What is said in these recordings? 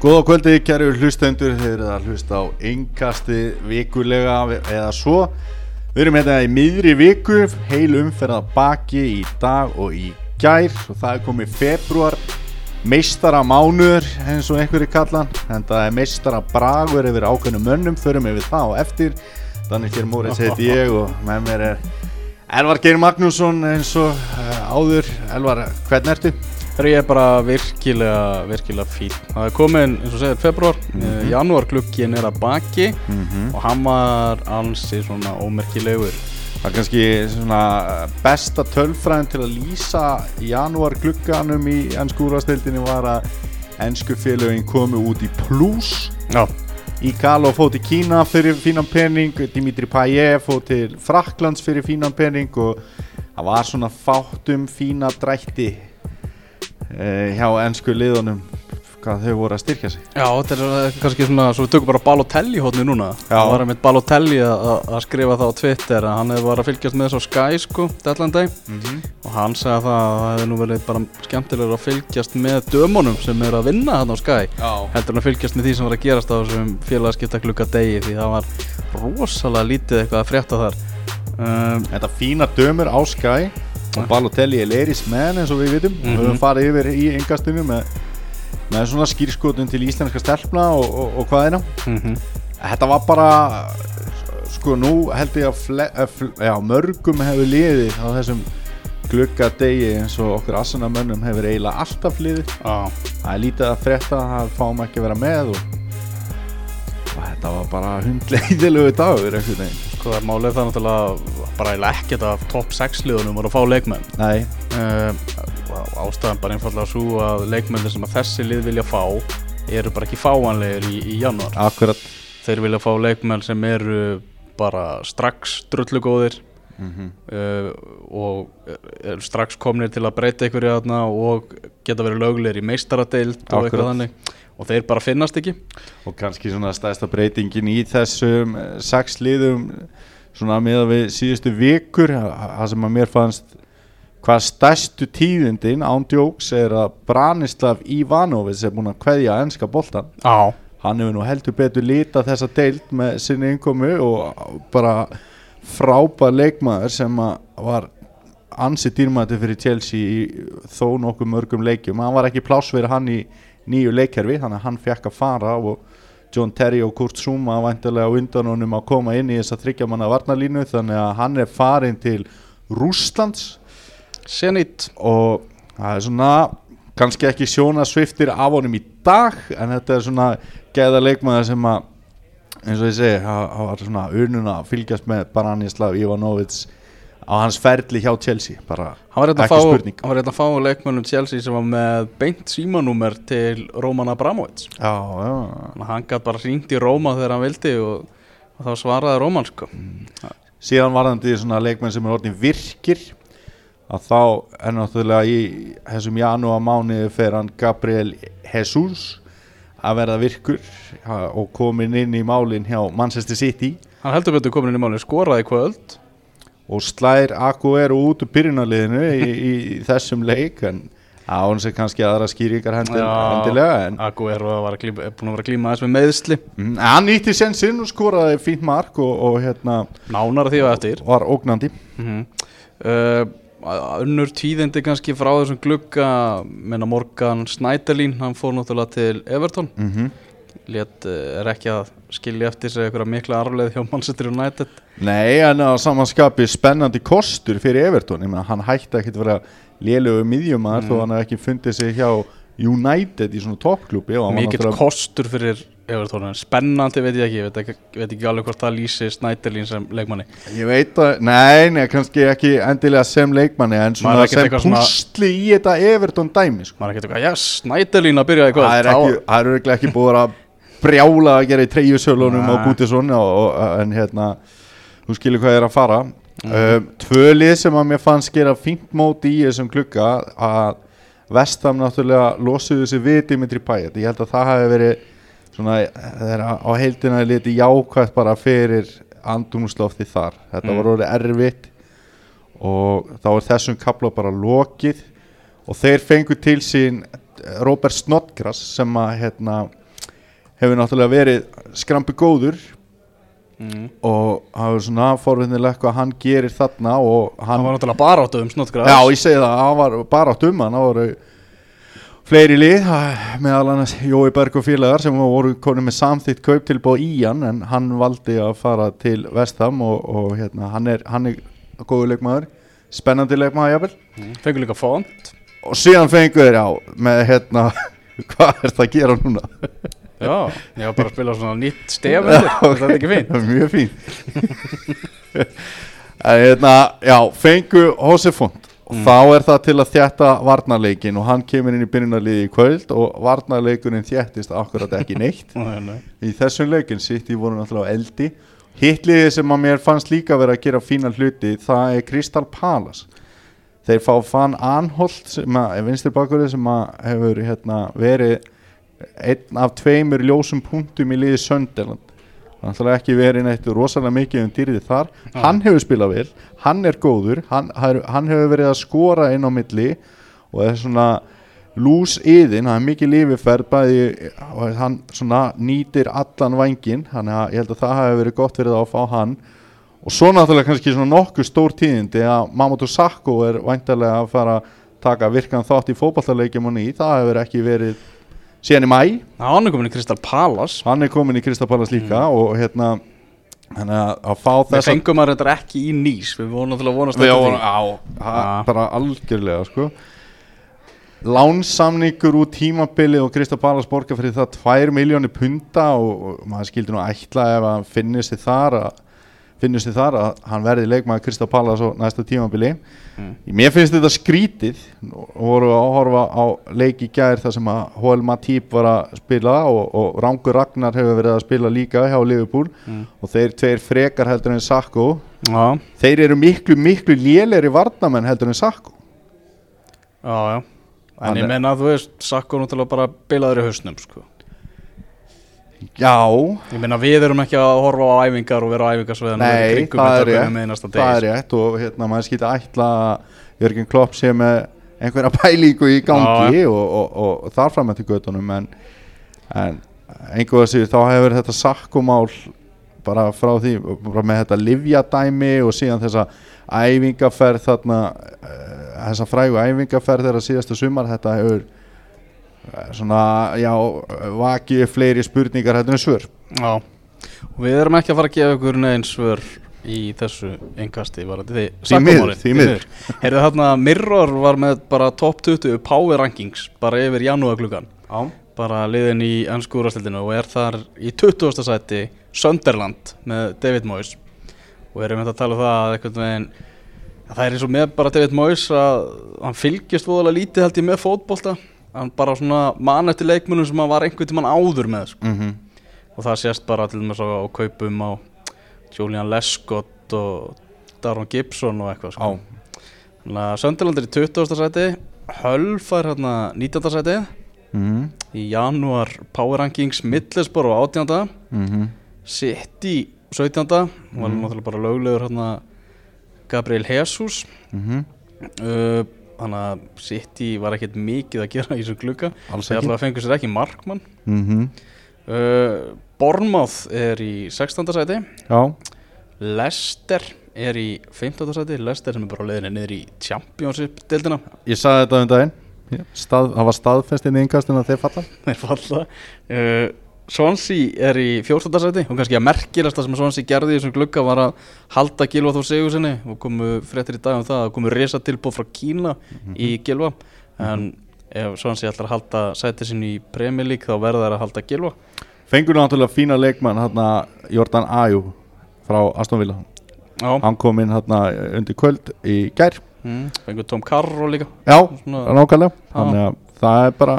Góða kvöldi, kæru hlustendur, þeir eru að hlusta á einkasti vikulega eða svo. Við erum hérna í miðri viku, heil umferða baki í dag og í gær og það er komið februar, meistara mánuður eins og einhverju kallan, en það er meistara bragur yfir ákveðnum mönnum, förum við það og eftir. Þannig hér Móris heiti ég og með mér er Elvar Geir Magnússon eins og uh, áður. Elvar, hvern ertu? Þegar ég er bara virkilega, virkilega fín. Það er komin, eins og segir, februar, mm -hmm. janúarklukkin er að baki Mm -hmm. og hann var ansi svona ómerkilegur. Það er kannski svona besta tölfræðin til að lýsa janúar glugganum í ennsku úrvastildinni var að ennsku félögin komu út í pluss Já. Ígalo fóð til Kína fyrir fínan pening Dimitri Payet fóð til Fraklands fyrir fínan pening og það var svona fátum fína drætti eh, hjá ennsku liðunum hvað þau voru að styrkja sig Já, þetta er eh, kannski svona, svo við tökum bara Balotelli hótni núna. Já. Það var einmitt Balotelli að- skrifa það á Twitter að hann hefði bara að fylgjast með þessu á Sky, sko, Deadline Day. Og hann sagði að það, það hefði nú verið bara skemmtilega að fylgjast með dömunum sem er að vinna hann á Sky. Já. heldur en að fylgjast með því sem var að gerast á þessum félagaskipta klukka degi því það var rosalega lítið eitthvað að frétta þar um, Þetta fína dömur á Sky og Balotelli er Leris menn eins og við vitum. Við höfum farið yfir í engastinu með, með svona skýrskotun til íslenska stelpna og, og, og hvað er mm Þetta var bara sko nú held ég að fle, já, mörgum hefur liðið á þessum glugga degi eins og okkur assanamönnum hefur eiginlega alltaf liðið. Á, það er lítið að frétta það fáum ekki að vera með og þetta var bara hundleiðilegu dagur einhvern veginn. Hvað er málið það náttúrulega bara ekkert af topp 6 liðunum voru að fá leikmenn. Nei, um, ástæðan bara einfallega svo að leikmennir sem að þessi lið vilja fá eru bara ekki fáanlegir í, í januar akkurat. Þeir vilja fá leikmenn sem eru bara strax drullugóðir mm uh, og eru strax komnir til að breyta einhverju þarna og geta verið löglegir í meistaradeild og eitthvað þannig og þeir bara finnast ekki. Og kannski svona stærsta breytingin í þessum eh, sex liðum svona með við síðustu vikur það sem að mér fannst hvað stærstu tíðindin ándjóks er að Branislav Ivanovic er búin að kveðja ennska boltan á hann hefur nú heldur betur lita þessa deild með sinni innkomu og bara frábær leikmaður sem að var ansi dýrmæti fyrir Chelsea í þó nokkuð mörgum leikjum. Hann var ekki pláss fyrir hann í nýju leikkerfi þannig að hann fekk að fara og John Terry og Kurt Zuma væntalega á undan honum að koma inn í þessa þryggjamanna varnalínu þannig að hann er farin til Rússlands. Zenit. Og það er svona kannski ekki sjóna sviftir af honum í dag en þetta er svona gæða leikmaður sem að eins og ég segi, það var svona ununa að fylgjast með Baranislav Ivanovic á hans ferli hjá Chelsea bara hann var ekki fá, spurning. hann var hérna að fá leikmönnum Chelsea sem var með beint símanúmer til Roman Abramovic já, já, hann gæti bara hringt í Róma þegar hann vildi og, og þá svaraði Róman sko. Síðan varðandi svona leikmenn sem er orðin virkir að þá er náttúrulega í þessum janúar mánuði fer hann Gabriel Jesus að verða virkur og komin inn í málin hjá Manchester City. Hann heldur betur komin inn í máli skoraði kvöld og slær Aguero út úr byrjunarliðinu í, í, í þessum leik en á hann sem kannski aðra skýringar hendil, hendilega en Aguero var að er búin að vera að glíma aðeins með meðsli mm, hann nýtti sen sinn og skoraði fínt mark og, og hérna nánar því og eftir. var ógnandi. Mm uh, önnur tíðindi kannski frá þessum glugga menna Morgan Snæderlín hann fór náttúrulega til Everton. Mm -hmm. Lét, uh, er ekki að skilja eftir sig eitthvað mikla arfleð hjá Manchester United Nei, en á samanskapi spennandi kostur fyrir Everton, ég meina hann hætti ekkit að vera lélögu miðjumar þó hann hef ekki fundið sig hjá United í svona mikill náttúrulega- kostur fyrir Everton en spennandi veit ég ekki, ég veit ekki, veit ekki alveg hvort það lýsi Snæderlín sem leikmanni Ég veit að, nei, nei, kannski ekki endilega sem leikmanni en svona sem eitthvað púsli í þetta Everton dæmi sko. er ekki eitthvað, já, Snæderlín að byrja kvöld Það er ekki, það eru ekki, ekki búið að brjála að gera í treyjusölunum á. Gútisson en hérna þú skilur hvað ég er að fara Mhm. um, Tvö lið sem að mér fannst gera fínt móti í þessum klukka að Vestam náttúrulega losuðu sig við Dimitri Payet. Ég held að það hafi verið svona á heildina liti jákvægt bara fyrir andrumslofti þar. Þetta Mm. var orðið erfitt og þá er þessum kapla bara lokið. Og þeir fengu til sín Robert Snodgrass sem að hérna, hefur náttúrulega verið skrampi góður mm. og það er svona forvinnilegt hvað hann gerir þarna og Hann hann var náttúrulega bara áttu um snóttgræð Já, ég segi það, hann var bara átt um hann það voru fleiri lið meðal annars Jói Berg og félagar sem voru konið með samþýtt kauptilbóð í hann en hann valdi að fara til Vestham og, og hérna, hann er, hann er góður leikmaður spennandi leikmaður jafnvel. Fengur líka font. Og síðan fengur þeir á með hérna hvað er það að gera núna Já, ég var bara að spila svona nýtt stef Þetta er ekki fín mjög fín en hérna já, fengu Hosefond og þá er það til að þjætta varnarleikin og hann kemur inn í byrjunarliði í kvöld og varnarleikurinn þjættist akkurat ekki neitt. Nei, nei. í þessum leikin sitt í voru náttúrulega eldi. Hitliði sem að mér fannst líka vera að gera fína hluti það er Crystal Palace. Þeir fá Fan Anholt sem að, sem að hefur hérna, verið einn af tveimur ljósum punktum í liði Sönderland náttúrulega ekki verið neitt rosalega mikið um dýrið þar. Hann hefur spilað vel, hann er góður hann, hann hefur verið að skora inn á milli og er svona lús yðin, hann er mikið lífiferð bæði og hann svona nýtir allan vangin, þannig að ég held að það hafi verið gott verið að fá hann. Og svo náttúrulega kannski svona nokkuð stór tíðindi að Mamadou Sakko er væntalega að fara að taka virkan þátt í fótballtarleikjum og ný, það hefur ekki verið síðan í mæ, hann er komin í Crystal Palace. Hann er komin í Kristapalas líka og hérna þannig að, að fá Við þess fengum að þetta ekki í nýs Við vorum náttúrulega að vonast eftir því. á, bara algjörlega sko. Lánsamningur úr tímabili og Krista Ballas borgar fyrir það 2 miljónir punta og, og maður skildi nú ætla ef hann finnir sig þar að finnir sig þar að hann verði leikmaður Krista Ballas á næsta tímabili? Mm. Mér finnst þetta skrítið. Og voru að horfa á leik í gær þar sem að Hoel Matip var að spila og, og Rangur Ragnar hefur verið að spila líka hjá Liverpool. Mm. og þeir tveir frekar heldur en Sakko. Já, þeir eru miklu, miklu lélegri varnamenn heldur en Sakko. Já, já. En Hann ég menna að þú veist Sakko náttúrulega bara bilaður í hausnum sko. Já, Ég meina við erum ekki að horfa á æfingar og vera á æfingarsveðan nei, það er rétt. það er rétt og hérna maður skýta ætla Jörgen Klopp sé með einhverja pælingu í gangi og, og, og, og þar fram eftir göttunum en, en einhverja sér þá hefur þetta sakkumál bara frá því bara með þetta livjadæmi og síðan þessa æfingaferð þarna uh, þessa frægu æfingaferð þeirra síðasta sumar þetta hefur eh, svona, já, vakið fleiri spurningar en svör. Já, og við erum ekki að fara að gefa ykkur neinn svör í þessu engasti varandi því miður, því miður. Heyrðu þarna Mirror var með bara top 20 power rankings bara yfir janúargluggan Já. Bara liðin í ennsku úrastildinu og er þar í 20. sæti Sunderland með David Moyes. Og erum við að tala um það að einhvern veginn að það er eins og með bara David Moyes að hann fylgjast voðalega lítið held ég með fótbolta hann bara svona man eftir leikmunum sem hann var einhvern tímann áður með sko. mm og það sést bara til dæmis á, á kaupum á Julian Lescott og Daron Gibson og eitthvað sko. Sunderland er í 20. sæti Hull fær hérna 19. sæti mm í janúar Power Rankings Middlesbrough á 18. -hmm. City 17. var náttúrulega bara löglegur hérna Gabriel Jesus Mm uh, þannig að City var ekkert mikið að gera í þessu þeir ekki. alltaf fengur sér ekki markmann. Mm uh, Bournemouth er í 16. sæti. Já. Leicester er í 15. sæti. Leicester sem er bara á leiðinni niður í Championship dildina Ég sagði þetta um daginn. Stað, Það var staðfestin í yngastinn að þeir falla. Þeir falla. Uh, Swansea er í 14. sæti og kannski að merkilegsta sem Swansea gerði í þessum glugga var að halda Gilva þó segur sinni og komu fréttir í dag um það að komu resa tilbúð frá Kína í Gilva. En ef Swansea ætlar að halda sæti sinni í League þá verða þær að halda Gilva. Fengur náttúrulega fína leikmann hérna Jordan Ajú frá Aston Villa. Já, Hann kom inn hérna undir kvöld í gær. Mm, fengur Tom Carroll líka. Já, nákvæmlega. Þannig að það er bara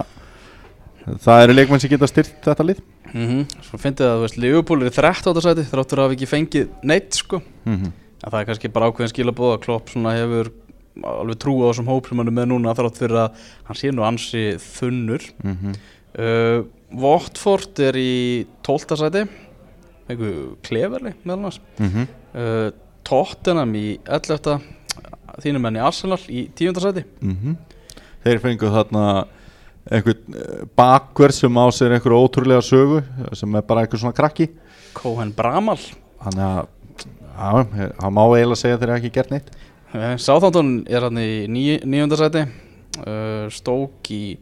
Það eru leikmenn sem geta styrt þetta lið mm Svo fyndið að þú veist, Liverpool er í 13. sæti þráttur að hafa ekki fengið neitt sko mm -hmm. Það er kannski bara ákveðin skilabóð að Klopp svona hefur alveg trú á þessum hóp sem hann er með núna þrátt fyrir að hann sé nú ansi þunnur uh, Watford er í 12. sæti einhver kleverli meðal annars uh, Tottenham í 11. þínum enn í Arsenal í 10. sæti Þeir fengu þarna einhvern eh, bakverð sem á sér einhver ótrúlega sögu sem er bara einhver svona krakki. Cohen Bramal. Þannig að já, hann má eiginlega segja að þeir eru ekki gert neitt. Sáþántun er hann í níu, níundasæti uh, Stók í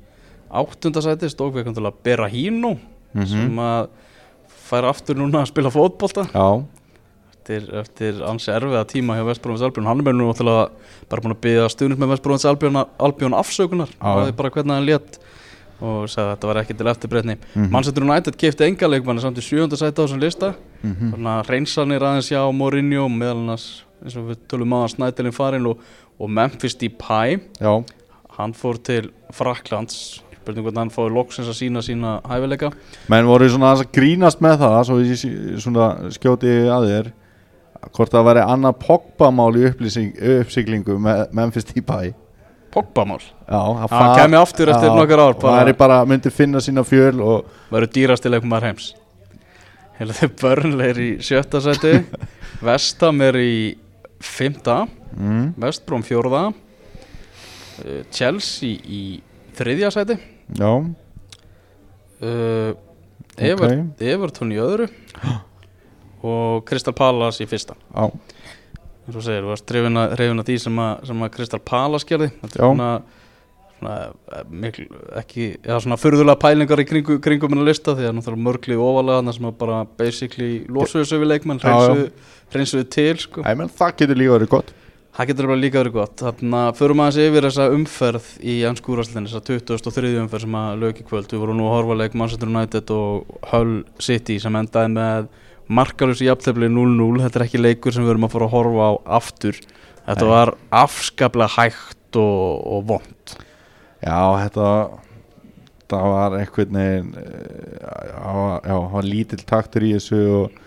áttundasæti Stók við til að bera hínu Mhm. sem að færa aftur núna að spila fótbolta. Já, eftir, ansi erfiða tíma hjá Vestbrófins Albjörn hann er nú bara búin að byggja stuðnist með Vestbrófins Albjörn, Albjörn afsökunar. Það er bara hvernig hann létt og sagði að þetta var ekki til eftirbreytni mm. -hmm. Manchester United kipti enga leikmanni samt í sjöunda sæti á þessum lista Mhm. þannig að reynsanir aðeins já Mourinho meðal annars eins og við tölum á að Snædelin farin og, og Memphis Depay já, hann fór til Fraklands spurning hvernig hann fóði loksins að sína sína hæfileika menn voru svona að grínast með það svo svona skjóti að þér hvort það væri annað Pogba-mál í upplýsing, uppsiglingu með Memphis Depay Pogba-mál, já, að hann kemi aftur eftir nokkur ár bara, bara, bara myndi finna sína fjöl og verður dýrasti leikmaður heims. Heila þeir börnleir í sjötta sæti. Vestam er í fymta mm, Vestbróm fjórða. Uh, Chelsea í þriðja sæti. Já, uh, Everton í öðru. Og Crystal Palace í fyrsta. Já, eins og segir, þú varst hrifin að, að því sem að, sem að Crystal Palace gerði. Þetta er svona, svona eh, mikil, ekki, eða svona furðulega pælingar í kringu, kringum hennar lista því að náttúrulega mörgli ofalega þarna sem að bara basically losuðu sig við leikmenn hreinsuðu til sko. Æ, menn, það getur líka verið gott. Það getur bara líka verið gott. Þannig að förum aðeins yfir þessa umferð í ennskúraslinni, þessa 23. umferð sem að lög í kvöld, við vorum nú að horfa leik Manchester United og Hull City sem endaði með markalus í jafntefli 0-0, þetta er ekki leikur sem við erum að fara að horfa á aftur. Þetta Nei. var afskaplega hægt og, og vond Já, þetta það var einhvern veginn eh, já, hann var lítill taktur í þessu og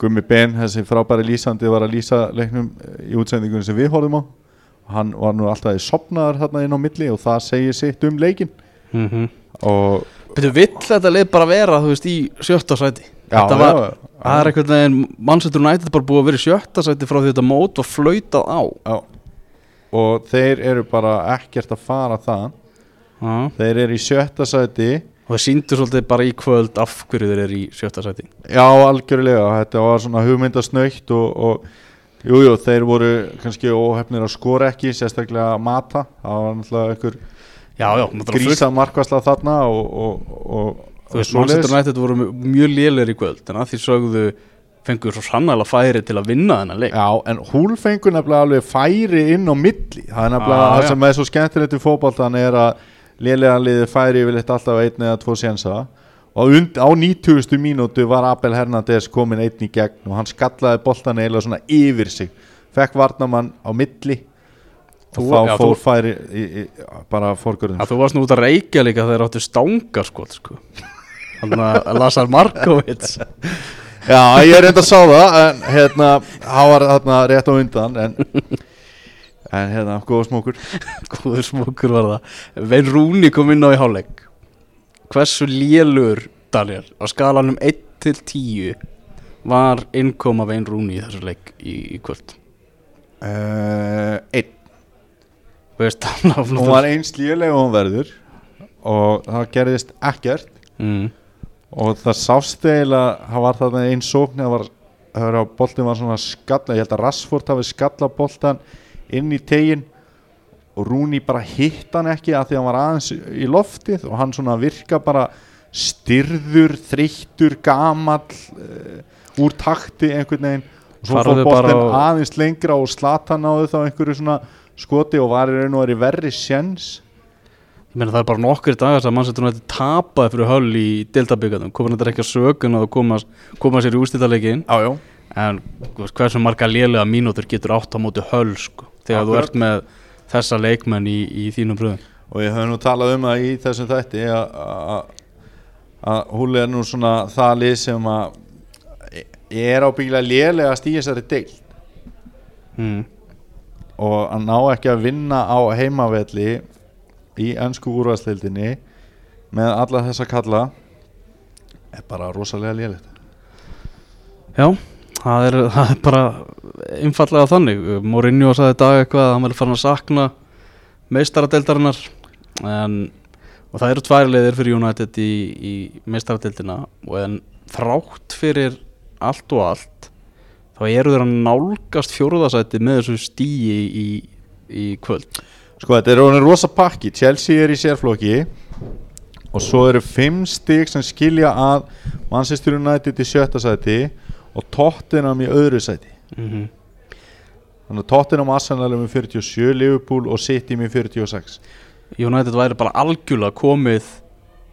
Gummi Ben, þessi frábæri lýsandi var að lýsa leiknum eh, í útsendingunum sem við horfum á. Og hann var nú alltaf í sopnaðar þarna inn á milli og það segir sitt um leikin mm -hmm. og Betur, vill þetta leið bara vera, þú veist, í sjötta sæti Þetta var- það er einhvern veginn, Manchester United bara búið að vera í sjötta sæti frá því þetta mót var flautað á. Já. og þeir eru bara ekkert að fara það Já. þeir eru í sjötta sæti. Og það síndu svolítið bara í kvöld af hverju þeir eru í sjötta sæti. Já, algjörlega, þetta var svona hugmyndasnöytt og, og jú, jú, þeir voru kannski óhefnir að skora ekki, sérstaklega að mata, það var náttúrulega einhver grísa markvæsla þarna og, og, og, þú veist. Manchester United voru mjög- lélir í kvöld en að því sögðu fengur svo sannlega færi til að vinna þennan leik Já, en húl fengur nefnilega alveg færi inn á milli, það er nefnilega Ah, það sem er svo skemmtilegt í fótboltan er að lélega liði færi yfirleitt alltaf einn eða tvo sénsa og á 90. mínútu var Abel Hernández komin einn í gegn og hann skallaði boltan eiginlega svona yfir sig fekk varnamann á milli Þú- og þá já, fór þú- færi í, í, bara fórgörðum þú varst nú út að reykja líka þegar áttu stangarskot sko. Þannig að Lazar Markovic Já, ég er reynda að sá það en hérna, hann var þarna rétt á undan en, en hérna, góða smókur. Góður smókur var það. Vein Rúni kom inn á í hálfleik. Hversu lélur Daniel á skalanum 1 til 10 var innkoma Vein Rúni í þessu leik í, í kvöld? Uh, Einn. Veist, Hún var eins lélega og hún verður og það gerðist ekkert. Mm. Og það sást eiginlega það var þarna einn sókn það var, það var að boltin var svona skalla ég held að Rassford hafi skalla boltan inn í tegin og Rúni bara hitt hann ekki að því hann var aðeins í loftið og hann svona virka bara styrður, þreyttur, gamall uh, úr takti einhvern veginn. Og svo fór boltin á- aðeins lengra og Slatan náði þá einhverju svona skoti og var í raun og verið verri sjens Ég meina það er bara nokkur dagar sem mann setur nætti tapaði fyrir höll í deltabyggarnum komin þetta ekki að sögun að koma, koma sér í já en þú hversu marga lélega mínútur getur átt á móti höll sko, þegar þú Akkurat. ert með þessa leikmenn í, í þínum bröðum og ég hef nú talað um það í þessum þætti að- að að hún er nú svona það lið sem að ég er ábyggilega lélegast í þessari deil mm. og að ná ekki að vinna á heimavelli í ennsku úrvarsleildinni með alla þessa kalla er bara rosalega lélegt Já, það er, það er bara einfallega þannig. Mourinho sagði í dag eitthvað að hann verður farin að sakna meistaradeildarinnar en og það eru tvær leiðir fyrir United í, í meistaradildina og en þrátt fyrir allt og allt þá eru þeir að nálgast fjóruðasæti með þessu stíi í, í kvöld Sko þetta er orðin rosa pakki Chelsea er í sérflokki og svo eru fimm stig sem skilja að Manchester United í sjötta sæti og Tottenham í öðru sæti mm -hmm. þannig að Tottenham Arsenal er með 47 Liverpool og City með 46 United væri bara algjörlega komið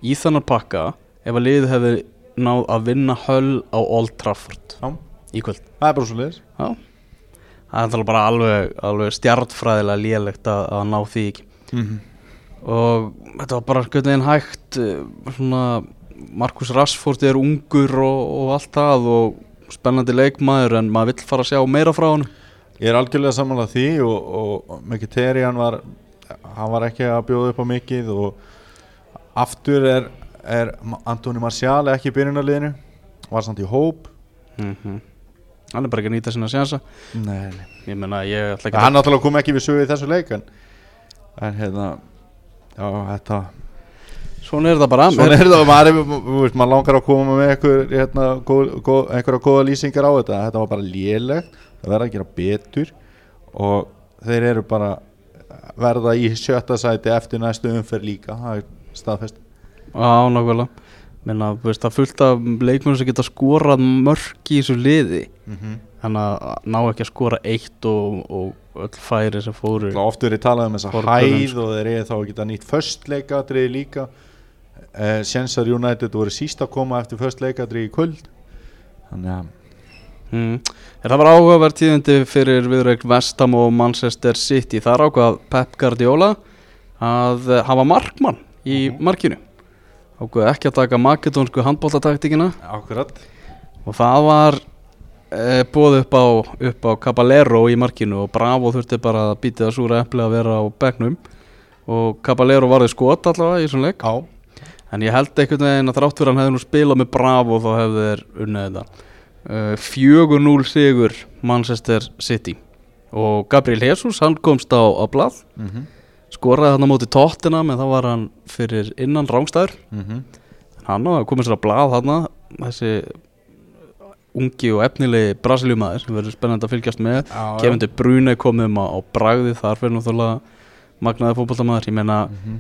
í þannig pakka ef að liðið hefði náð að vinna höll á Old Trafford Já. í kvöld Það er bara svo leiðis Já. Það er bara alveg, alveg stjartfræðilega lélegt að, að ná því ekki mm -hmm. og þetta var bara einhvern veginn hægt eh, svona Markus Rashford er ungur og, og allt það og spennandi leikmaður en maður vill fara að sjá meira frá hann Ég er algjörlega samanlega því og, og Mkhitaryan var hann var ekki að bjóða upp á mikið og aftur er, er Antoni Martial ekki í byrjunarliðinu var samt í hóp mm -hmm. Hann er bara ekki að nýta sinna sjansa Nei, nei. ég menna ég ætla ekki hann náttúrulega kom ekki við sögu í þessu leik en, en hérna já, þetta svona er þetta bara svona er það, maður, er- þú veist, maður langar að koma með einhver, hérna, góð, góð, einhverja góða lýsingar á þetta. Þetta var bara lélegt, það verða að gera betur og þeir eru bara verða í sjötta sæti eftir næstu umferð líka það er staðfest. Á nákvæmlega menna, þú veist, það er fullt af leikmennir sem geta skorað mörk í þessu liði. Þannig að ná ekki að skora eitt og, og öll færi sem fóru og oft verið talað um þessa Forgörðum, hæð og þeir eru þá að geta nýtt först leikadrið líka. Eh, Sjensar United voru síst að koma eftir först leikadrið í kvöld. Þannig að Mm. Er það var áhugaverð tíðindi fyrir viðraug Vestam og Manchester City? Þar ákvað Pep Guardiola að eh, hafa markmann í markinu ákvað ekki að taka makedónsku handbóltataktíkina akkurat. Og það var e, búið upp á, á Caballero í markinu og Bravo þurfti bara að býta það súra epli að vera á begnum og Caballero varði skot allavega í svona leik. Á en ég held einhvern veginn að þrátt fyrir hann hefði nú spilað með Bravo þá hefði þeir unnið þetta. Uh, 4-0 sigur Manchester City. Og Gabriel Jesus hann komst á, á blað. Mm -hmm. Skoraði hann á móti tóttina en það var hann fyrir innan rángstæður Mhm. hann var komið sér á blað hann þessi ungi og efnilegi brasiljumæður sem verður spennandi að fylgjast með. Já, Kevin De Bruyne komið um á, á bragði þar fyrir náttúrulega magnaði fótboltamæður ég meina, Mhm.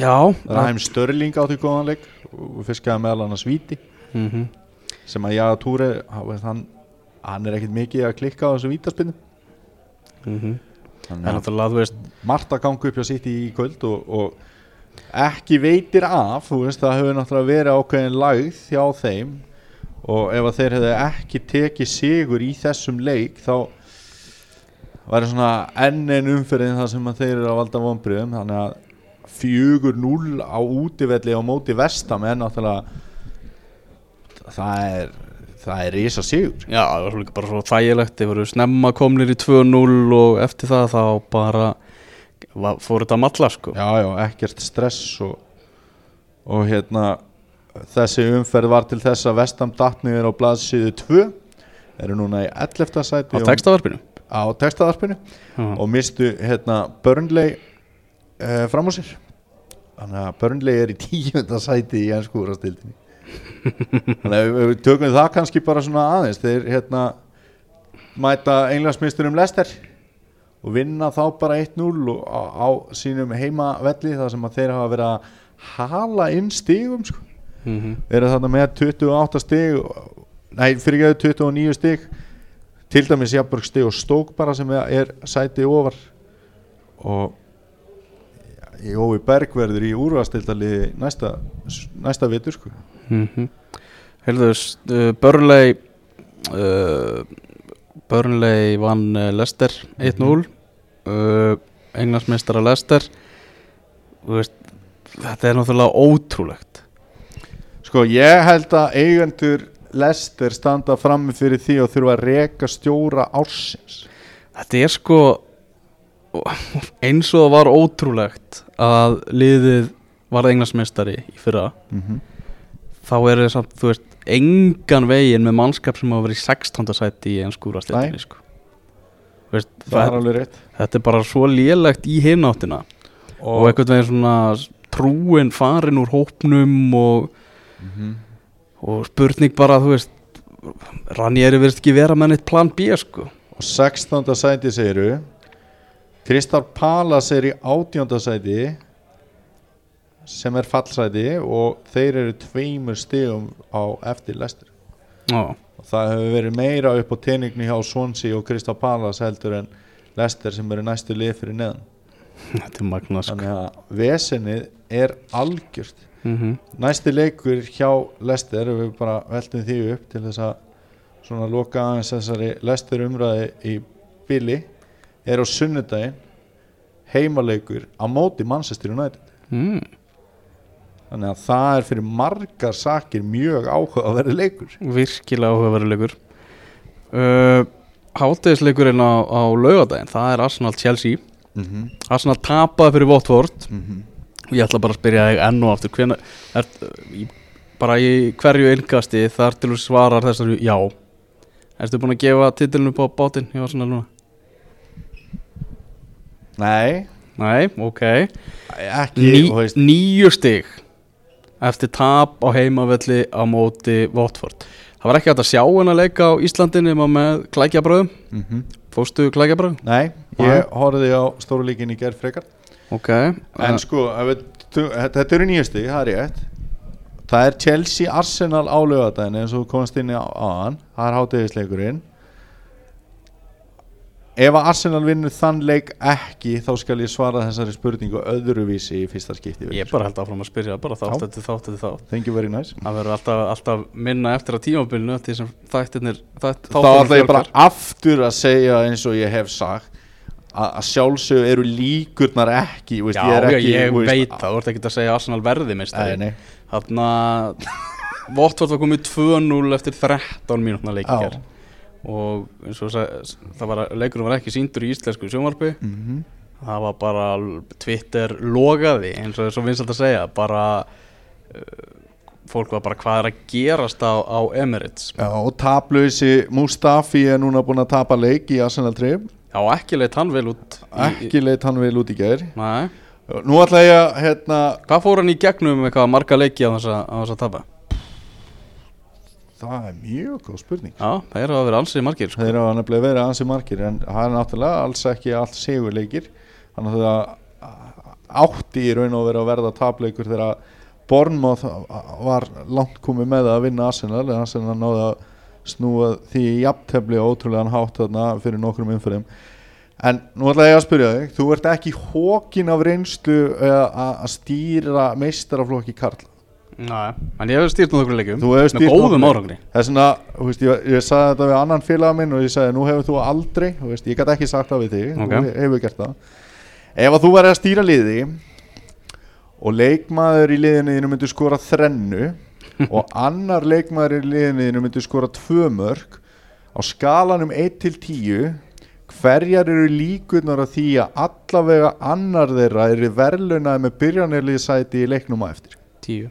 já Ræm Störling átti góðan leik. Og fiskaði meðal annars víti mm -hmm. sem að Jaga Túre hann, hann er ekkert mikið að klikka á þessu vítaspinnu að ganga upp hjá sitt í kvöld og, og ekki veitir af þú veist, það hefur náttúrulega verið ákveðin lagð hjá þeim. Og ef að þeir hefðu ekki tekið sigur í þessum leik þá væri svona enn en umferðin það sem þeir eru að valda vonbriðum þannig að fjögur núl á útivelli á móti vestam er náttúrulega það er það er risa sigur Já, það var líka bara svo þægilegt Þeir voru snemma komnir í 2-0 og eftir það þá bara var, fór þetta að matla sko já, já, ekkert stress og, og hérna þessi umferð var til þess að Vestam datniður á blaðsíðu 2 eru núna í 11. sæti Á textavarpinu á textaðarpinu Já. og mistu hérna Burnley uh, fram á sér þannig að Burnley er í 10. sæti í ennskúrastildinni þannig að við, tökum það kannski bara svona aðeins þeir hérna mæta englandsmyndstur um Lester og vinna þá bara 1-0 og á, á sínum heimavelli þar sem að þeir hafa verið að hala inn stigum sko. mm -hmm. eru þarna með 28 stig nei, fyrir ekki 29 stig til dæmis Jafnberg stig og Stók bara sem er, er sæti ofar og Jói Berg verður í úrvastildaliði næsta, næsta vitur sko. Mm -hmm. Heyrðu, uh, Burnley uh, Burnley vann uh, Leicester 1-0 uh, Englandsmeistara Leicester. Þú veist, Þetta er náttúrulega ótrúlegt. Sko ég held að eigendur Lester standa frammi fyrir því og þurfa að reka stjóra ársins. Þetta er sko eins og það var ótrúlegt að liðið var englandsmeistari í fyrra. Mm -hmm. Þá er það samt, þú veist, engan veginn með mannskap sem hafa verið í 16. sæti í ennskúrastildinni sko. Veist, það er það, alveg rétt þetta er bara svo lélegt í hináttina og, og einhvern veginn svona trúin farin úr hópnum og, Mhm. og spurning bara þú veist Ranieri verðist ekki vera með neitt plan B sko og 16. sæti segiru Kristal Palas er í 18. sæti sem er fallsæti og þeir eru tveimur stigum á eftir lestur og það hefur verið meira upp á teningni hjá Swansea og Kristal Palas heldur en lester sem eru næstu lið fyrir neðan. Þetta er magna sko. Þannig að vesenið er algjört. Mm næsti leikur hjá lester við bara veltum því upp til þess að svona loka aðeins þessari lester umræði í bili er á sunnudaginn heimaleikur á móti Manchester United. Mm. Þannig að það er fyrir margar sakir mjög áhuga að vera leikur. Virkilega áhugaveruleikur uh, Hátegisleikurinn á, á laugadaginn Það er Arsenal Chelsea. Mm -hmm. Arsenal tapaði fyrir Watford. Mm -hmm. og ég ætla bara að spyrja þig enn og aftur hvena, er, í, bara í hverju innkasti þar til þú svarar þessari já. Erstu búin að gefa titilinu á bátinn hjá Arsenal núna? Nei, Nei, ok. Veist, Níu stig eftir tap á heimavelli á móti Watford. Það var ekki hægt að sjá henn að leika á Íslandinu með klækjabröðum. Mm Fóstu klækjabröðum? Nei, ég horfði á stóru líkin í gerð frekar. Ok. En sko, við, þetta eru nýjasti, það er rétt. Það er Chelsea Arsenal á lögadaginn eins og komast inn á aðan Það er hátegisleikurinn Ef að Arsenal vinnur þann leik ekki þá skal ég svara þessari spurningu öðruvísi í fyrsta skipti Ég bara held áfram að spyrja bara þátt eftir þátt eftir þátt. Thank you very nice. Það verður alltaf, alltaf minna eftir að tímabilinu eftir sem þættirnir þætt, Þá ætla ég bara aftur að segja eins og ég hef sagt að, að sjálfsög eru líkurnar ekki veist, Já, ég, er ekki, ég veist, veit það, þú ert ekki að segja Arsenal verði mistari nei. Þarna Votvort var komið 2-0 eftir 13 mínútna leikjar og eins og það var leikurinn var ekki síndur í íslensku sjónvarpi. Mhm. það var bara Twitter logaði eins og þess að vinsalt að segja bara uh, fólk var bara hvað er að gerast á, á Emirates? Já, og taplausi Mustafi er núna búin að tapa leik í Arsenal trip Já, ekki leitt hann vel út í, ekki leitt hann vel út í gær. Nei, Nú ætla ég að hérna, hvað fór hann í gegnum eitthvað marga leiki á þess að, að tapa? Það er mjög góð spurning. Já, það er að vera ansið margir sko. Þeir hafa nefnilega verið ansi margir en það er náttúrulega alls ekki allt sigurleikir. Þannig að það átti í raun og verið að verða tapleikur þegar Bournemouth var langt komið með að vinna Arsenal en Arsenal náði að snúa því í jafntefli og ótrúlegan hátt þarna fyrir nokkrum umfyrir en nú ætla ég að spyrja þig þú ert ekki hókin af reynslu að að stýra meistaraflokki Karl Nei, en ég hef stýrt með okkur hefur stýrt Með góðum árangri Það er svona, þú veist, ég, ég sagði þetta við annan félaga minn og ég sagði, nú hefur þú aldrei, þú veist, ég gæti ekki sagt það við þig, Ok. þú hefur gert það. Ef að þú væri að stýra liði og leikmaður í liðinniðinu myndi skora þrennu og annar leikmaður í liðinniðinu myndi skora tvö mörg á skalanum 1 til 10, hverjar eru líkurnar af því að allavega annar þeirra eru verðlunaði með byrjanirlið sæti í leiknum á eftir? Tíu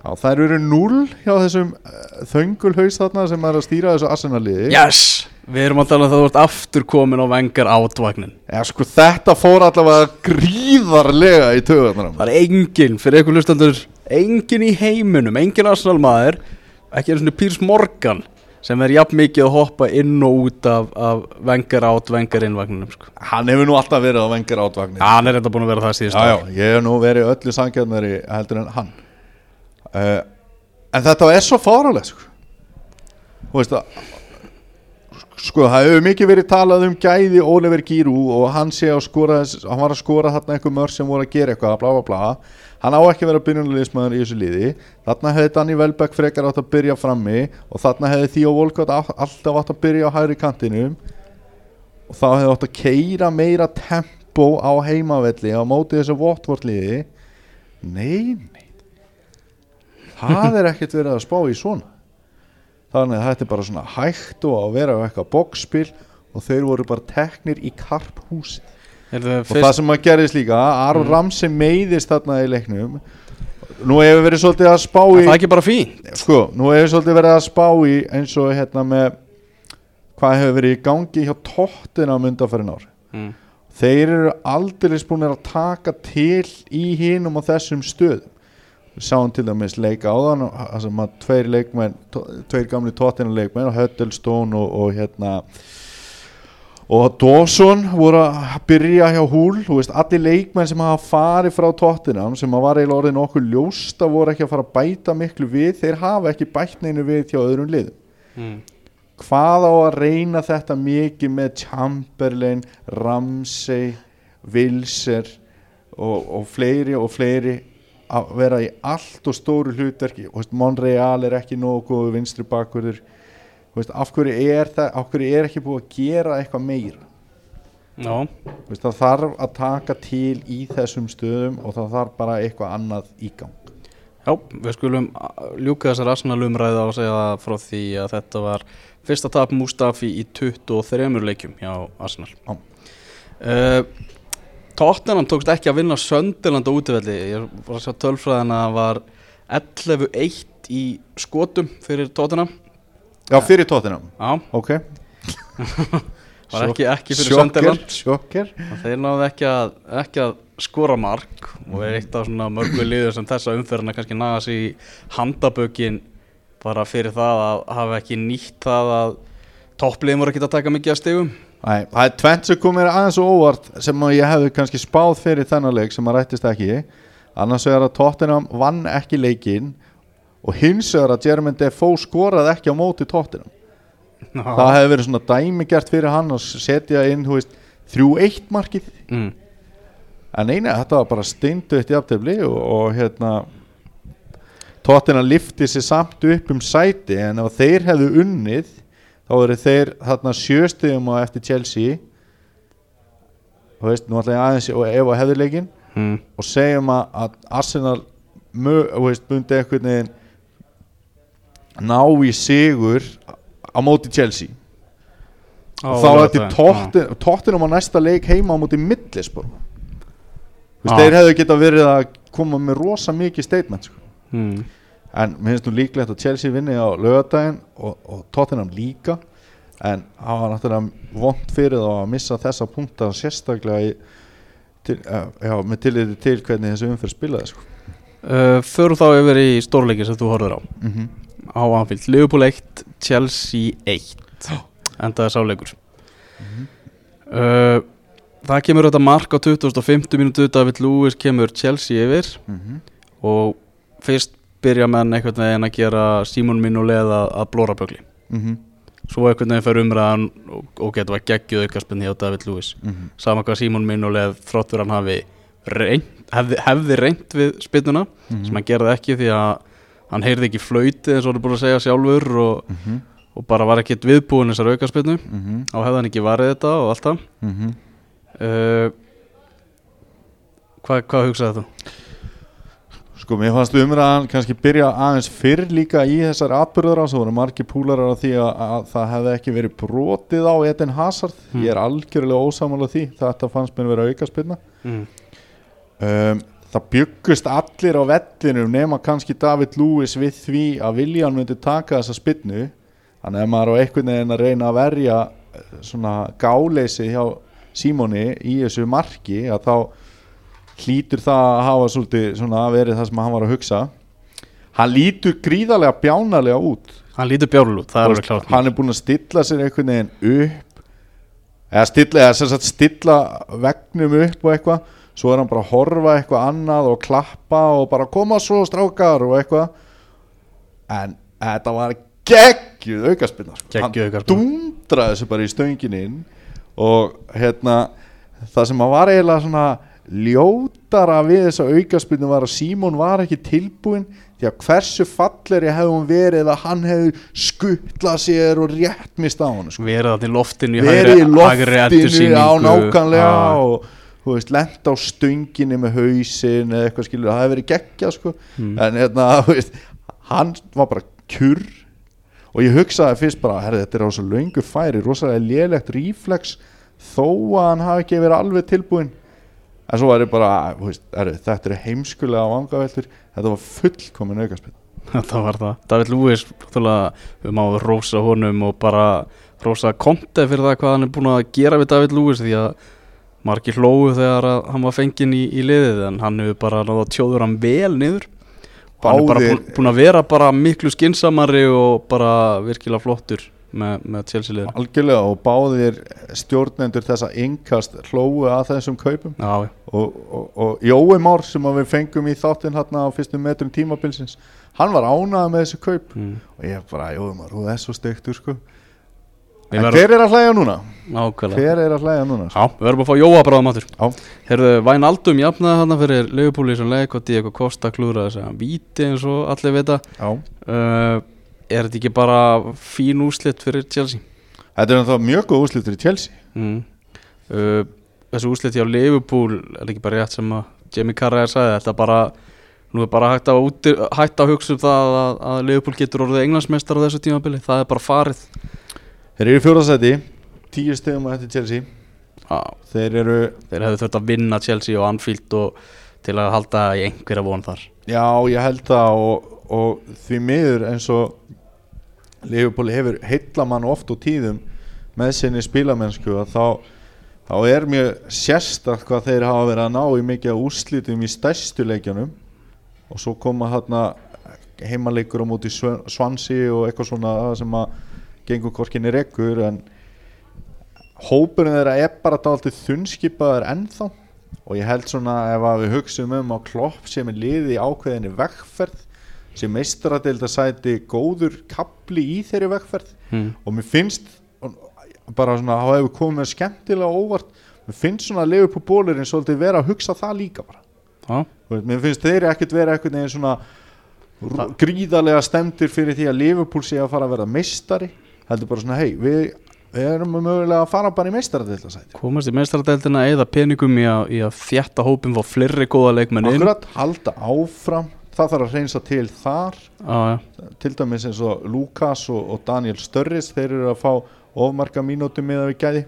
Já, þær eru 0 hjá þessum uh, þöngulhaus þarna sem er að stýra þessu Arsenal-liði. Yes, við erum að tala um það að þú ert aftur komin á vengar átvagnin Já, sko, þetta fór allavega gríðarlega í töðunar. Það er enginn, fyrir ykkur lustandur Enginn í heiminum, enginn Arsenal maður Ekki einu svona Pírs Morgan Sem er jafn mikið að hoppa inn og út af, af vengar át, vengar inn vagninum sko. Hann hefur nú alltaf verið á vengar átvagnir. Já, hann er reynda búin að vera það síðust já, já, ég hef nú verið öllu sangjarnari heldur en hann. Uh, en þetta er svo fáraleg, sko. Þú veist að, sko, það hefur mikið verið talað um gæði Oliver Giroud og hann sé að skora, hann var að skora þarna einhver mörg sem voru að gera eitthvað, bla bla bla. Hann á ekki að vera byrjunarliðismæður í þessu liði. Þarna hefði Danny Welbeck frekar átt að byrja frammi og þarna hefði Theo á- alltaf átt að byrja á hægri kantinum og þá hefði átt að keira meira tempo á heimavelli á móti þessu Watford liði. Nei, nei. Það er ekkert verið að spá í svona. Þannig að þetta er bara svona hægt og að vera á eitthvað bókspil og þeir voru bara teknir í karphúsið. Er það Og það sem að gerðist líka, Aron mm. Ramsey meiðist þarna í leiknum Nú hefur verið svolítið að spá í það er ekki bara fín Sko, nú hefur svolítið verið að spá í eins og hérna með hvað hefur verið í gangi hjá tóttina myndafærin ár mm. þeir eru aldrei búin að taka til í hinum á þessum stöðum sáum til dæmis leik áðan sem að tveir leikmenn tveir gamli tóttina leikmenn Huddlestone og, og hérna og Dawson voru að byrja hjá húl þú veist, allir leikmenn sem hafa farið frá tóttinam sem að var eiginlega orðin okkur ljósta voru ekki að fara að bæta miklu við þeir hafa ekki bætt neinu við hjá öðrum liðum. Mm. hvað á að reyna þetta mikið með Chamberlain, Ramsey Wilser og, og fleiri og fleiri að vera í allt og stóru hlutverki. Monreal er ekki nógu vinstri bakverður af, hverju er það, af hverju er ekki búið að gera eitthvað meira? Já, veist, það þarf að taka til í þessum stöðum og það þarf bara eitthvað annað í gang. Já, við skulum ljúka þessar Arsenal umræða og segja frá því að þetta var fyrsta tap Mustafi í 23 leikjum hjá Arsenal. Já. Uh, Tottenham tókst ekki að vinna Sönderland á útivelli. Ég var að sjá tölfræðina að var 11-1 í skotum fyrir Tottenham. Já, fyrir tóttinam, Já, ok var ekki, ekki fyrir Sönderland. sjokker Þeir náðu ekki að, ekki að skora mark og er eitt af svona mörgu liður sem þessa umferðina kannski naga sig í handabökin bara fyrir það að hafa ekki nýtt það að toppliðin voru ekki að taka mikið að stegum Æ, það er tvent sem komir aðeins og óvart sem ég hefði kannski spáð fyrir þennan leik sem að rættist ekki. Annars vegar að Tottenham vann ekki leikinn og hins vegar að Jermaine Defoe skoraði ekki á móti Tottenham. Það hefði verið svona dæmigert fyrir hann að setja inn veist, 3-1 markið. Mm. en eina, þetta var bara steindu eitt jafntefli og, og hérna Tottenham lifti sér samt upp um sæti en ef þeir hefðu unnið þá eru þeir þarna sjöstegum á eftir Chelsea þú veist, nú ætla ég aðeins og ef að hefði leikinn Mm. og segjum að, að Arsenal bundi einhvern veginn ná í sigur á móti Chelsea Á, og þá er þetta tóttinum á næsta leik heima á móti Já. þeir hefðu geta verið að koma með rosa mikið statement sko. mm. En mér finnst nú líklegt að Chelsea vinni á lögadaginn og, og Tottenham líka. En það var náttúrulega vond fyrir þá að missa þessa punkta sérstaklega í, til, uh, já, með tilliti til hvernig þessu umferð spilaði sko. uh, Förum þá yfir í stórleiki sem þú horfður á. Mm -hmm. á Anfield, Liverpool 1 Chelsea 1 endaði sáleikur uh, Það kemur þetta mark á 2050 minútu David Lewis kemur Chelsea yfir. Og fyrst byrja menn einhvern veginn að gera Simon Minolet að, að blóra bögli. Svo einhvern veginn fer umræðan og, og getur að geggjuð aukarspinni hjá David Lewis. Sama hvað Simon Minolet þróttur hann hafi reynt, hefði, hefði reynt við spinnuna sem hann gerði ekki því að hann heyrði ekki flauti eins og hann er búin að segja sjálfur og, og bara var ekkert viðbúin þessar aukarspinnu á hefði hann ekki varðið þetta og allt það. Uh, hvað, hvað hugsaði þú? Sko, mér fannst umræðan kannski byrja aðeins fyrr líka í þessar atbyrðar svo voru margir púlarar af því að, að það hefði ekki verið brotið á Eden Hazard Hmm. ég er algjörlega ósamála því þetta fannst mér vera aukaspilna Mm. um, það byggust allir á vellinum nema kannski David Lewis við því að Viljan myndi taka þessa spinnu þannig að maður á einhvern veginn að reyna að verja eh, svona gáleysi hjá Símoni í þessu marki að þá hlýtur það að hafa svolítið svona verið það sem hann var að hugsa. Hann lítur gríðarlega bjánalega út. Hann lítur bjárul út, það er alveg klárt. hann er búinn að stilla sér einhvern veginn upp eða stilla, eða sem sagt stilla vegnum upp og eitthvað. Svo er hann bara að horfa eitthvað annað og klappa og bara koma svo strákar og eitthvað. En þetta var geggjuð aukaspinna sko. Hann dundraði þessu bara í stöngin inn og hérna það sem að var eiginlega svona ljótara við þessa aukaspinnu var að Símon var ekki tilbúinn því að hversu falleri hefði hún verið að hann hefði skuttlað sér og rétt mist á hann sko. Verið þarna í loftinu verið í loftinu á nákanlega Já. og þú veist, lent á stönginni með hausin eða eitthvað skilur, það hefði verið geggja sko. Mm. en hérna, þú veist hann var bara kjurr og ég hugsaði fyrst bara, herri, þetta er rosa löngu færi, rosalega lélegt reflex þó að hann hafi ekki verið alveg tilbúinn en svo var ég bara, veist, herri, þetta er heimskulega vangaveltur, þetta var fullkomin aukarspill Það var það. David Lewis, við máum rosa honum og bara rosa konti fyrir það hvað hann er búin að gera við David Lewis því að margir hlóðu þegar að hann var fenginn í, í liðið en hann hefur bara náða tjóður hann vel niður. Og hann er bara Báðir- búin, að vera miklu skinsamari og bara virkilega flottur með, með Chelsea liður algjörlega og báðir stjórnendur þessa innkast hlóu að þessum kaupum Já, og, og, og Jói Már sem að við fengum í þáttinn hérna á fyrstum metrum tímabilsins hann var ánægð með þessu kaup mm. og ég bara, Jói Már, þú er svo steiktur sko en hver er að hlæja núna? nákvæmlega hver er að hlæja núna? Já, við verðum að fá Jóa bráðum áttur Já. Herðu, Væn Aldum jafnaði hann fyrir Leifupúli sem leik og Diego Costa klúra þess að víti eins og allir vita Já. uh, Er þetta ekki bara fín úslit fyrir Chelsea? þetta er það mjög góð úslitur í Chelsea. Mm. Uh, þessu úslit hjá Leifupúl er ekki bara rétt sem að Jamie Carragher sagði? Þetta bara, nú er bara hægt að, úti, hægt að hugsa um það að, að Leifupúl getur orðið englandsmeistar á þessu tímabili? Það er bara farið. Þeir eru í fjórðasæti tíu stegum að þetta Chelsea. Já, þeir eru, Þeir hefðu þurft að vinna Chelsea og Anfield og til að halda í einhverja von þar. Já ég held það og, og því miður eins og Liverpool hefur heillamann oft og tíðum með sinni spilamennsku að þá þá er mjög sérstakt hvað þeir hafa verið að ná í mikið af úrslitum í stærstu leikjanum og svo koma hérna heimaleikur á móti Swansea og eitthvað svona sem að gengur korkinni rekkur en hópurinn þeirra er bara dálítið þunnskipaður ennþá. Og ég held svona ef að við hugsaum um á klopp sem er liði í ákveðinni vegferð sem meistaradeild að sæti góður kapli í þeirri vegferð. Mm. og mér finnst bara svona þá hefur komið mér skemmtilega óvart mér finnst svona að lifa upp á bólurinn svolítið vera að hugsa það líka bara. Veist, mér finnst þeir ekkert vera ekkert neginn svona rú- gríðarlega stemdir fyrir því að Liverpool sé að fara að vera meistari. Heldur bara svona hei við, við erum mögulega að fara bara í meistaradeildasæti komast í meistaradeildina eða peningum í að, í að þjætta hópin fá fleiri góða leikmenn inn. Akkurat, halda áfram það þarf að reynsa til þar. Já, já, til dæmis eins og Lukas og, og Daniel Störris þeir eru að fá ofmarka mínúti með að við gæði.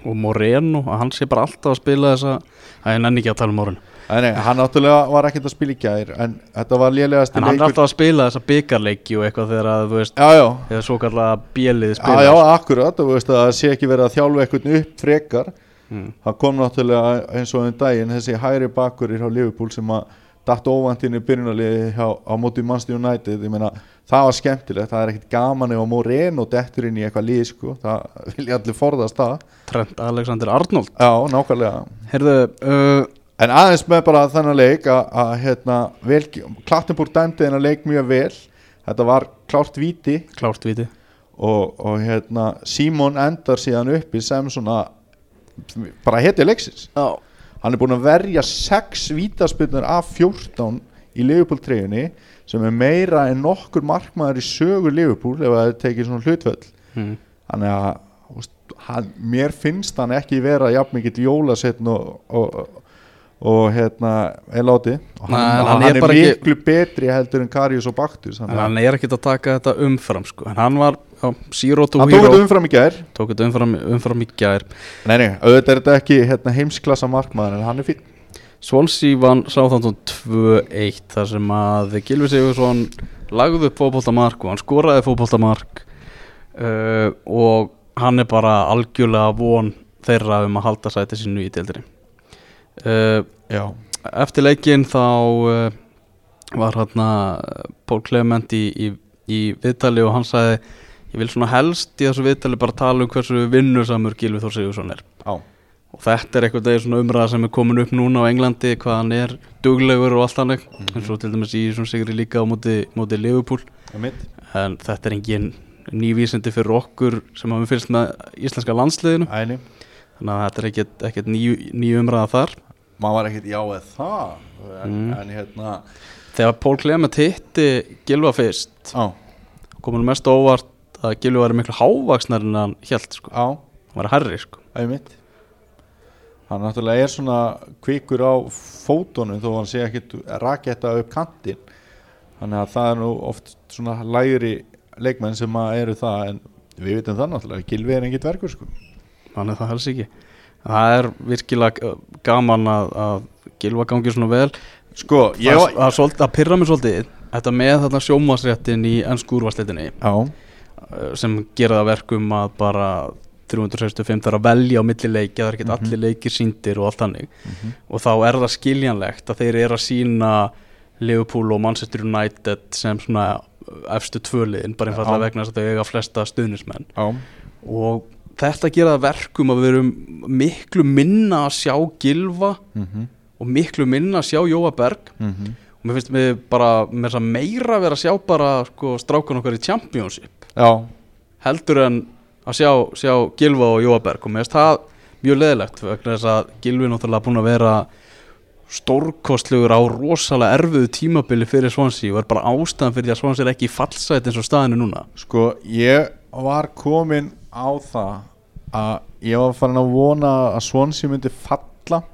Og Moreno, hann sé bara alltaf að spila þessa að ég nenni ekki að tala um Moreno. Nei, hann náttúrulega var ekkert að spila í gær en þetta var lélegasti en hann er alltaf að spila þessa byggarleiki og eitthvað þegar að, þú veist, Já, já, þegar svo kallega bjelið já, spila já, akkurat þú veist að það sé ekki verið að þjálfa eitthvað upp frekar. Mm. það kom náttúrulega eins og um daginn þessi hæri bakkurir hjá Liverpool sem að datt óvantinn í byrjunarliði hjá, á móti Manchester United. Ég meina, það var skemmtilegt, það er ekkert gaman ef að Moreno dettur inn í eitthvað lið sko, það vilja allir forðast það. Trent Alexander Arnold. Já, nákvæmlega. Herðu, uh, en aðeins með bara þennan leik að, hérna, vel, Klattenburg dæmdi þennan leik mjög vel. Þetta var klárt víti. Klárt viti og, og hérna Simon endar síðan uppi sem svona bara heti leiksins. Já, hann er búinn að verja 6 vítaspilnur af 14 í Liverpool treyjunni sem er meira en nokkur markmaður í sögu Liverpool ef það tekið svona hlutvöll mm. þannig að hann, mér finnst hann ekki vera jafn mikill jólasetn og, og, og hérna er látið og hann, Nei, hann, hann er er, bara ekki- miklu betri heldur en Karius og Baktus að hann er ekkert að taka þetta umfram sko. hann var zero to hann tók hero. þetta umfram í gær. Tók þetta umfram, umfram í gær. Nei, nei, auðvitað er þetta ekki hérna, heimsklassa markmaður en hann er fín Swansea vann Sáþántun 2-1 þar sem að Gilvi Sigursson lagði upp fótboltamark og hann skoraði fótboltamark uh, og hann er bara algjörlega von þeirra um að halda sæti sínu í deildinni. Uh, já, Eftir leikinn þá uh, var hérna Pól Clement í, í, í viðtali og hann sagði ég vil svona helst í þessu viðtali bara tala um hversu vinnusamur Gilvi Þór Sigursson er. Á, og þetta er eitthvað degir svona umræða sem er komin upp núna á Englandi hvað hann er duglegur og allt hannig eins og til dæmis í svona sigri líka á móti, móti Liverpool. Er en þetta er engin nývísindi fyrir okkur sem hafum fylgst með íslenska landsliðinu. Æni, þannig að þetta er ekkert, ekkert ný, ný umræða þar. Maður var ekkert já eða það? En, Mm. en hérna þegar Pól Clement hitti Gilva fyrst á, komur mest óvart að Gilvi var miklu hávaksnar en hann held sko, á, hann var herri sko. Hann náttúrulega er svona kvikur á fótunum þó hann sé ekkit raketta upp kantinn. Þannig að það er nú oft svona lægri leikmenn sem að eru það en við vitum það náttúrulega, Gilvi er engit verkur sko. Hann er það helst ekki. Það er virkilega gaman að, að Gilva gangi svona vel. Sko, ég var það, pyrra mig svolítið þetta með þarna sjómasréttin í ennsku úrvarsleitinni á, uh, sem gera það verkum að bara 365 þarf að velja á milli leikja, það er ekki allir leikir síndir og allt þannig. Og þá er það skiljanlegt að þeir eru að sína Liverpool og Manchester United sem svona efstu tvöliðin bara einfallega Já. vegna þess að þau eiga flesta stuðnismenn Já, og þetta gera það verkum að við erum miklu minna að sjá Gilva mhm, og miklu minna að sjá Jóa Berg. Mhm. Og mér finnst við bara þess að meira vera að sjá bara sko, strákun okkar í Championship Já, heldur en að sjá, sjá Gilva og Jóa Berg og mér finnst það mjög leðilegt vegna þess að Gilvi náttúrulega búin að vera stórkostlegur á rosalega erfiðu tímabili fyrir Svansi og er bara ástæðan fyrir því að Svansi er ekki í fallsæt eins og staðinu núna. Sko ég var komin á það að ég var farin að vona að Swansea myndi falla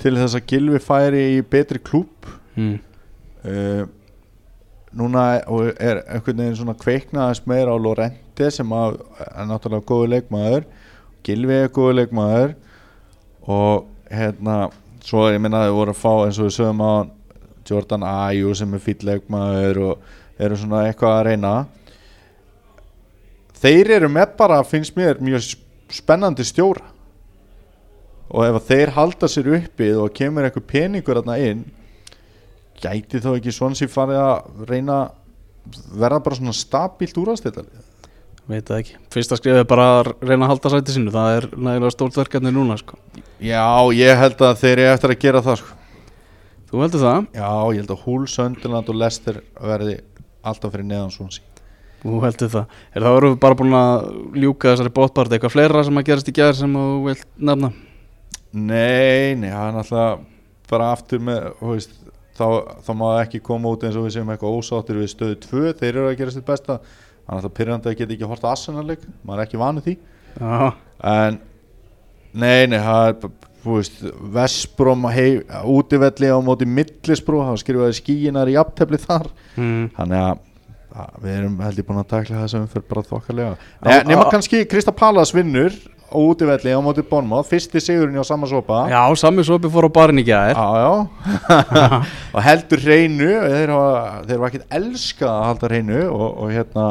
til þess að Gilvi færi í betri klúb mm. uh, núna er einhvern veginn svona kveiknaðast meira á Lorente sem að, er náttúrulega góðu leikmaður Gilvi er góðu leikmaður og hérna svo ég minna að þau voru að fá eins og við sögum á Jordan Ayew sem er fýll leikmaður og eru svona eitthvað að reyna. Þeir eru með bara finnst mér mjög spennandi stjóra. Og ef þeir halda sér uppið og kemur eitthvað peningur þarna inn gæti þá ekki Swansea farið að reyna verða bara svona stabílt úrvastildalið veit það ekki, fyrsta skrifið er bara að reyna að halda sæti sínu, það er nægilega stórt verkefni núna sko. Já, ég held að þeir eru eftir að gera það sko. þú heldur það Já, ég held að Hull, Sönderland og Leicester verði alltaf fyrir neðan Swansea Þú heldur það. Er það voru við bara búin að ljúka þessari bótbart eitthvað fleira sem að gerast í gær sem þú vilt nefna? Nei, nei, það er náttúrulega bara aftur með, þú veist þá, þá má það ekki koma út eins og við séum eitthvað ósáttir við stöðu 2, þeir eru að gera sitt besta. Þannig að það pyrrandi að geta ekki horta Arsenal-leik, maður er ekki vanið því. Já, en nei, nei, það er veist, Vestbrom hei, útivelli á móti Millisbrú, það skrifaði skíinar í aptefli þar. Mm. þannig að við erum held ég búin að takla þess að við fyrir bara Nei, nema kannski Krista Pallas vinnur útivelli á móti Bonmáð, fyrsti sigurinn á sama sopa. Já, sami sopi fór á barinn í gær. Já, já. Og heldur hreinu þeir hafa, ekkert elska að halda hreinu og, og hérna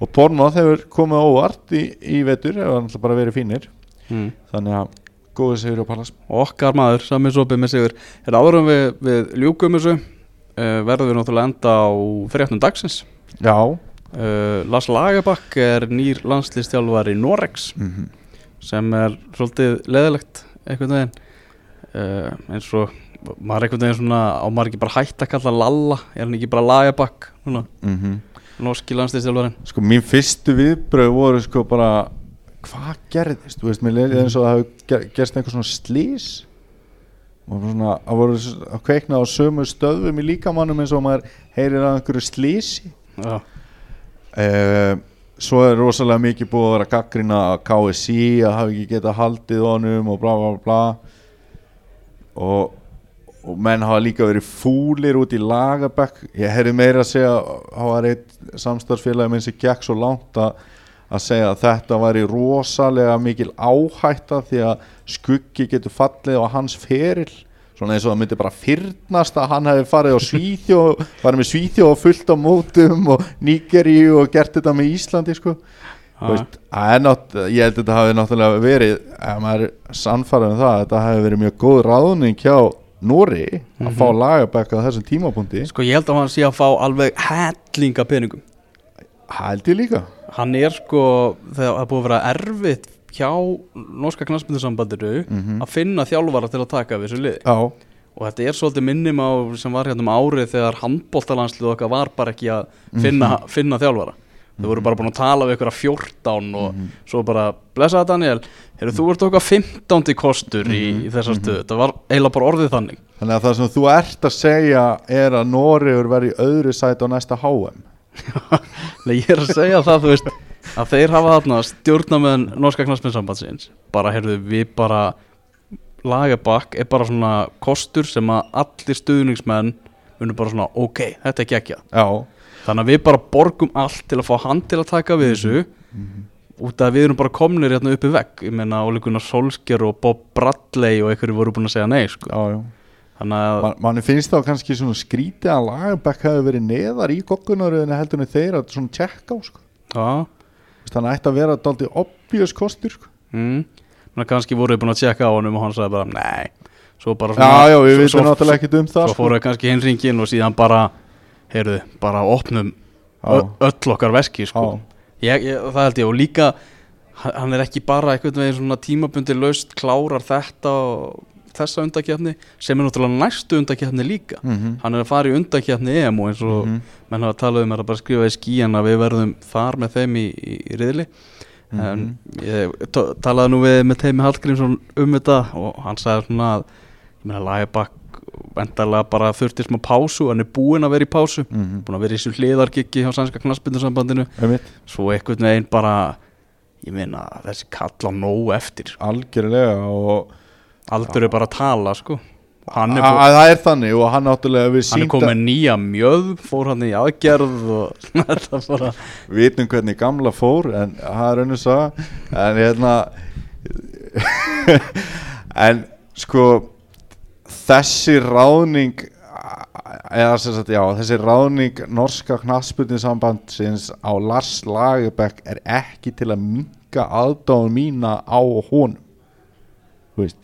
og Bornmoth hefur komið óvart í, í vetur, hefur náttúrulega bara verið fínir. Mm. þannig að góðu sigur á Pallas Okkar maður, sami sopi með sigur. Er áður en við, við ljúkum þessu uh, verðum við náttúrulega enda á fréttum dagsins. Já. Uh, Lars Lagerbakk er nýr landslistjálfar í Norex mm sem er svolítið leðilegt einhvern veginn. Uh, eins og maður einhvern veginn svona á maður ekki bara hætt að kalla Lalla? Er hann ekki bara Lagerbakk núna, norski landslistjálfarinn Sko mín fyrstu viðbröð voru sko bara hvað gerðist, þú veist, mér leiði eins og það hafi ger, gerst einhver svona slís og svona, það voru að kveikna á sömu stöðum í líkamannum eins og maður heyrir að einhverju slísi Já, uh, svo er rosalega mikið búið að vera gaggrina að KSI að hafa ekki getað haldið honum og bla bla bla. Og, og menn hafa líka verið fúlir út í lagabæk ég heyrði meira að segja það var eitt samstarfsfélagi minn sem gekk svo langt að, að segja að þetta væri rosalega mikil áhætta því að skuggi getur fallið á hans feril svona eins og það myndi bara fyrnast að hann hefði farið á Svíþjó farið með Svíþjó og fullt á mótum og Nígeríu og gert þetta með Íslandi sko. Veist, nátt, ég held að þetta hafi náttúrulega verið ef maður er sannfarið um það að þetta hafi verið mjög góð ráðning hjá Nóri að fá lagabæk á þessum tímapunkti. Sko ég held að hann sé að fá alveg hellinga peningum. Held ég líka. Hann er sko, það er búið að vera erfitt hjá norska knastmyndusambandiru Mhm. að finna þjálfara til að taka við þessu liði Já, og þetta er svolítið minnum á sem var hérna um árið þegar handbóltalandslið okkar var bara ekki að finna, finna þjálfara. Þau voru bara búin að tala við ykkur að 14 og svo bara, blessa Daniel. Heyrðu þú ert okkar 15. kostur í, í þessar stöðu, þetta var eiginlega bara orðið þannig. Þannig að það sem þú ert að segja er að Nóriður verði í öðru sæti á næsta HM Nei, ég er að segja það, þú veist að þeir hafa þarna stjórnamenn norska knastmyndusambandsins bara, heyrðu, við bara lagabakk er bara svona kostur sem að allir stuðningsmenn munum bara svona, ok, þetta er geggjað. Já, Þannig að við bara borgum allt til að fá hann til að taka við þessu. Út af að við erum bara komnir hérna uppi vegg. Ég meina Óli Gunnar Solskjær og Bob Bradley og einhverju voru búin að segja nei sko. já, já. Þannig að Man, manni finnst þá kannski svona skrítið að lagabæk hafi verið neðar í goggunaröðinu heldur en þeir að svona tjekka á sko. Já, Veist, hann ætti að vera daldið obvious kostur sko. mm. Kannski voru þið búin að tjekka á honum og hann sagði bara nei svo bara Já, já, við svo- veitum svo- ekkert um það svo sko. fóru þau kannski hinn ringin og síðan bara heyrðu, bara opnum öll okkar veski sko. ég, ég, það held ég og líka hann hann er ekki bara einhvern veginn svona tímabundi laust klárar þetta og þessa undakefni sem er náttúrulega næstu undakefni líka Mhm. hann er að fara í undakefni EM og eins og Mhm. menn hafa talað um er að bara skrifa í skían að við verðum þar með þeim í, í, í riðli Mhm. en ég to- talaði nú við með Teimi Hallgrímsson um þetta og hann sagði svona að ég meina Lagerbakk vendarlega bara þurfti smá pásu hann er búinn að vera í pásu Mhm. búinn að vera í þessu hliðarkikki hjá sænska knaspindursambandinu Einmitt. svo einhvern veginn bara ég meina þessi kall á nóg eftir algjörlega og aldur er bara að tala sko. Hann er, að bú, að það er þannig og hann náttúrulega við hann er sínda komið nýja mjöð fór hann í aðgerð og þetta bara vitum hvernig gamla fór en það er önnur sá en hérna en sko þessi ráðning eða sem sagt já þessi ráðning norska knassbyrnisambandsins á Lars Lagerbäck er ekki til að minka aðdáðun mína á honum. Þú veist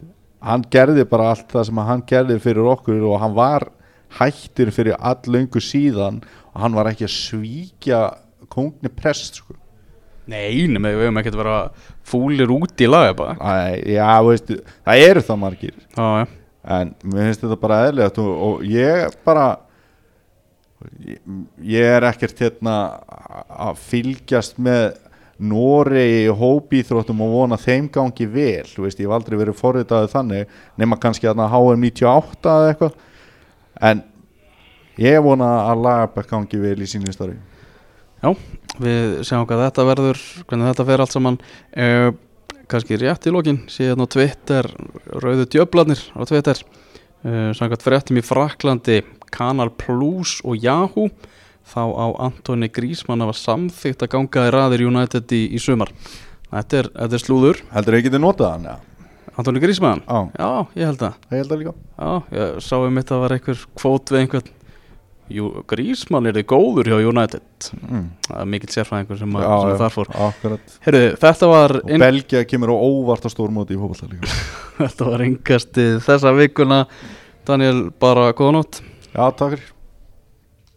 hann gerði bara allt það sem hann gerði fyrir okkur og hann var hættir fyrir allöngu síðan og hann var ekki að svíkja kongni prest sko. Nei, nema við höfum ekkert að vera fúlir út í laga bara. Já, veist, það eru það margir. Já, já, en mér finnst þetta bara eðlilegt og, og ég bara ég, ég er ekkert hérna að fylgjast með Noregi í hópíþróttum og vona þeim gangi vel. Þú veist, ég hef aldrei verið forritaði þannig nema kannski að HM 98 eða eitthvað. En ég vona að Lagerbæk gangi vel í sínu starfi. Já, við sjáum hvað þetta verður hvernig þetta fer allt saman. Uh, kannski rétt í lokin síðan á Twitter, rauðu djöflarnir á Twitter. Uh, samkvæmt fréttum í Fraklandi Kanal Plus og Yahoo þá á Antoni Grísmann að var samþygt að ganga í raðir United í, í sumar. Þetta er, þetta er slúður. Heldur þau getið notað hann? Ja? Antoni Grísmann, Já, já, ég held að ég held það líka. Já, ég sá um þetta var einhver kvót við einhvern. Jú, Grísmann er þið góður hjá United. Mm. Það er mikill sérfræðingur sem, Já, sem já, þar fór. Herru, þetta var, inn, Belgia kemur á óvart á stórmóti í fólkvallta líka. Þetta var yngastið þessa vikuna. Daniel, bara góða nótt. Já, takk fyrir